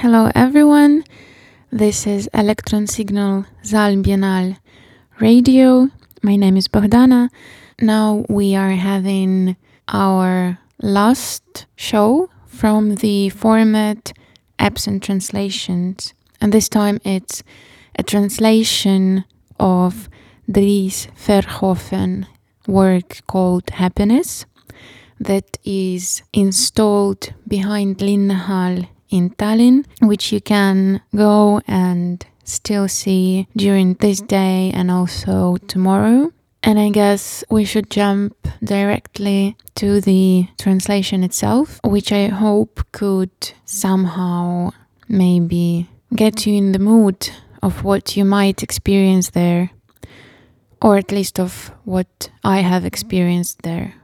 Hello, everyone. This is Electron Signal SAAL Biennaal Radio. My name is Bohdana. Now we are having our last show from the format absent translations. And this time it's a translation of Dries Verhoeven work called Happiness that is installed behind Linnahall in Tallinn, which you can go and still see during this day and also tomorrow. And I guess we should jump directly to the translation itself, which I hope could somehow maybe get you in the mood of what you might experience there, or at least of what I have experienced there.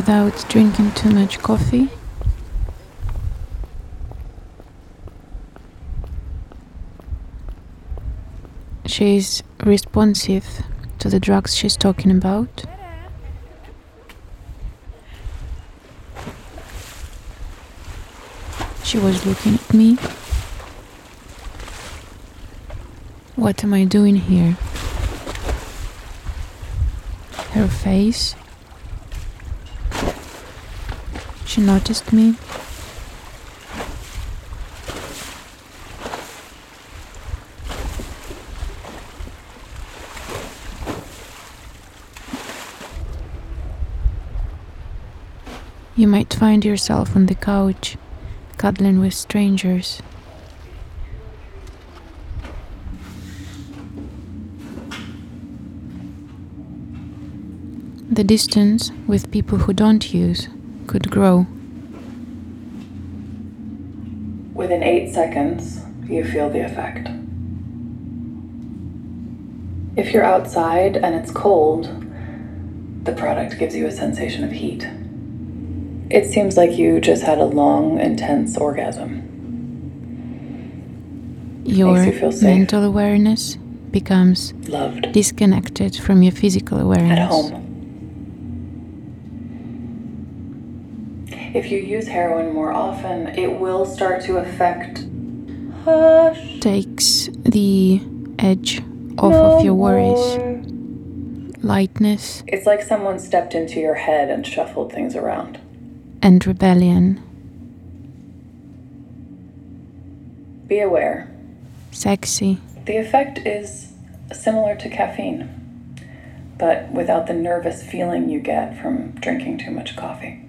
Without drinking too much coffee. She's responsive to the drugs she's talking about. She was looking at me. What am I doing here? Her face noticed me. You might find yourself on the couch, cuddling with strangers. The distance with people who don't use could grow. Within eight seconds, you feel the effect. If you're outside and it's cold, the product gives you a sensation of heat. It seems like you just had a long, intense orgasm. Your you feel mental awareness becomes Loved. disconnected from your physical awareness. At home. If you use heroin more often, it will start to affect. Hush. Takes the edge off no of your worries. more. Lightness It's like someone stepped into your head and shuffled things around. and rebellion. Be aware. Sexy. The effect is similar to caffeine, but without the nervous feeling you get from drinking too much coffee.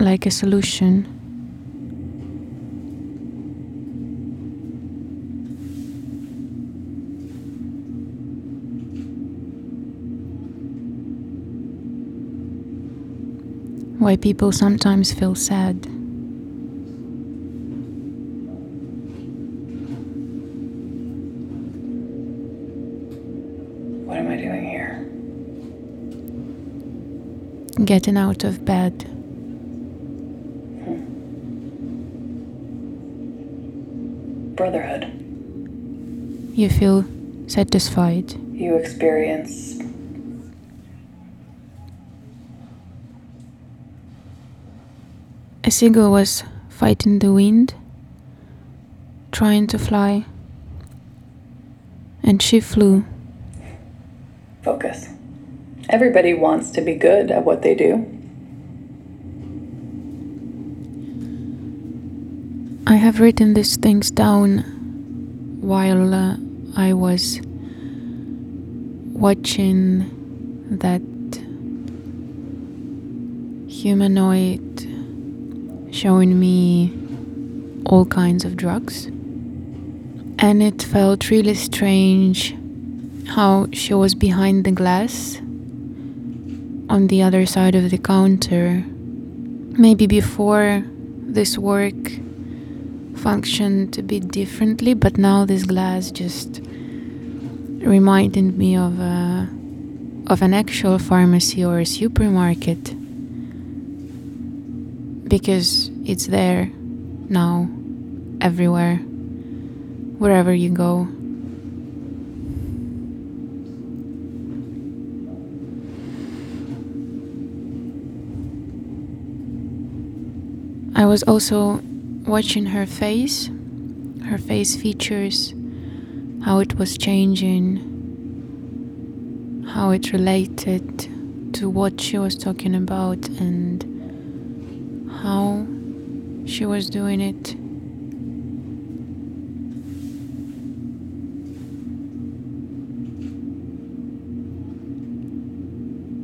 Like a solution. Why people sometimes feel sad. What am I doing here? Getting out of bed. Brotherhood. You feel satisfied. You experience A seagull was fighting the wind, trying to fly, and she flew. focus. Everybody wants to be good at what they do. I have written these things down while uh, I was watching that humanoid showing me all kinds of drugs. And it felt really strange how she was behind the glass on the other side of the counter maybe before this work functioned a bit differently, but now this glass just reminded me of a of an actual pharmacy or a supermarket. Because it's there now everywhere wherever you go. I was also watching her face, her face features, how it was changing, how it related to what she was talking about, and how she was doing it.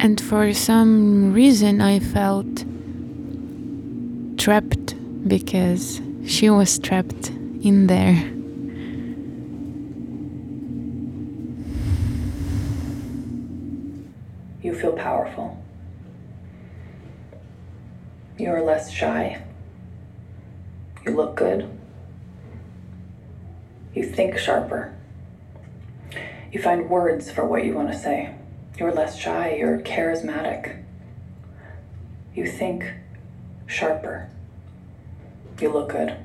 And for some reason, I felt trapped because she was trapped in there. You feel powerful. You're less shy. You look good. You think sharper. You find words for what you want to say. You're less shy. You're charismatic. You think sharper. You look good.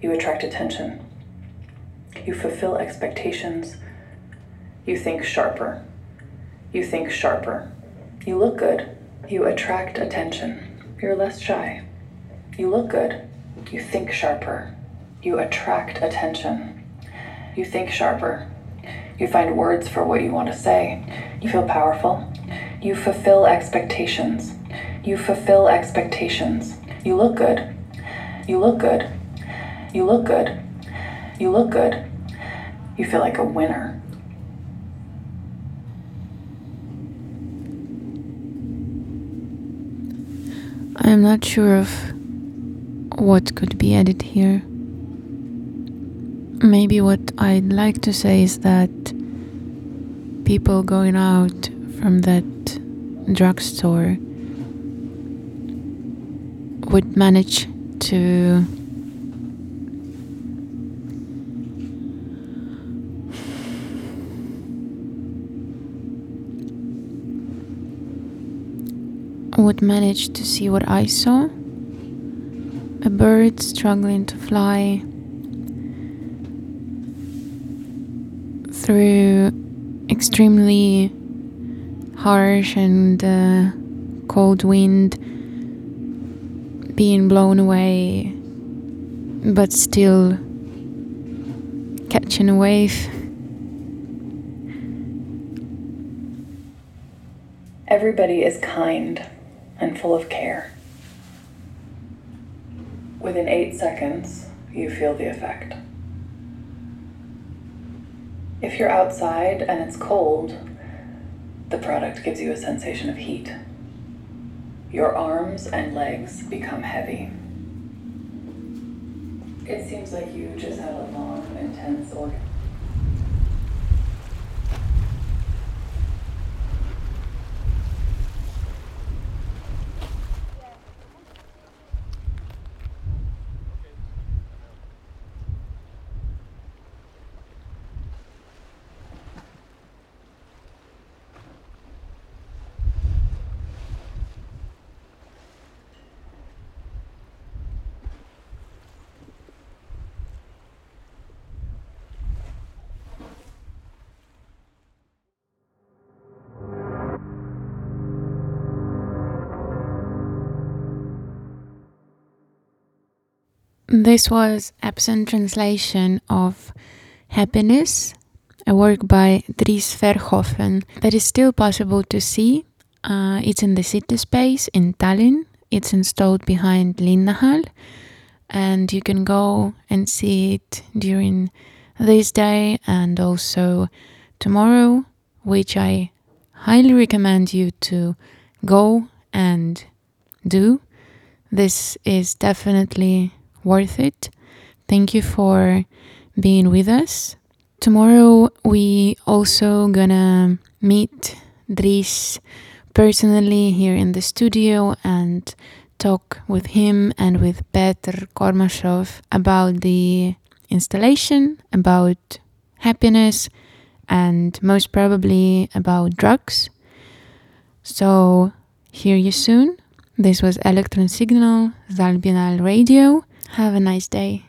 You attract attention. You fulfill expectations. You think sharper. You think sharper. You look good. You attract attention. You're less shy. You look good. You think sharper. You attract attention. You think sharper. You find words for what you want to say. You feel powerful. You fulfill expectations. You fulfill expectations. You look good. You look good. You look good. You look good. You feel like a winner. I am not sure of what could be added here. Maybe what I'd like to say is that people going out from that drugstore would manage to would manage to see what I saw. A bird struggling to fly through extremely harsh and uh, cold wind being blown away, but still catching a wave. Everybody is kind and full of care. Within eight seconds, you feel the effect. If you're outside and it's cold, the product gives you a sensation of heat. Your arms and legs become heavy. It seems like you just had a long, intense orgasm. This was absent translation of Happiness, a work by Dries Verhoeven that is still possible to see. Uh, it's in the city space in Tallinn. It's installed behind Linnahall, and you can go and see it during this day and also tomorrow, which I highly recommend you to go and do. This is definitely worth it. Thank you for being with us. Tomorrow we also gonna meet Dries personally here in the studio and talk with him and with Petr Kormashov about the installation, about happiness, and most probably about drugs. So, hear you soon. This was Electron Signal, SAAL Biennaal Radio. Have a nice day.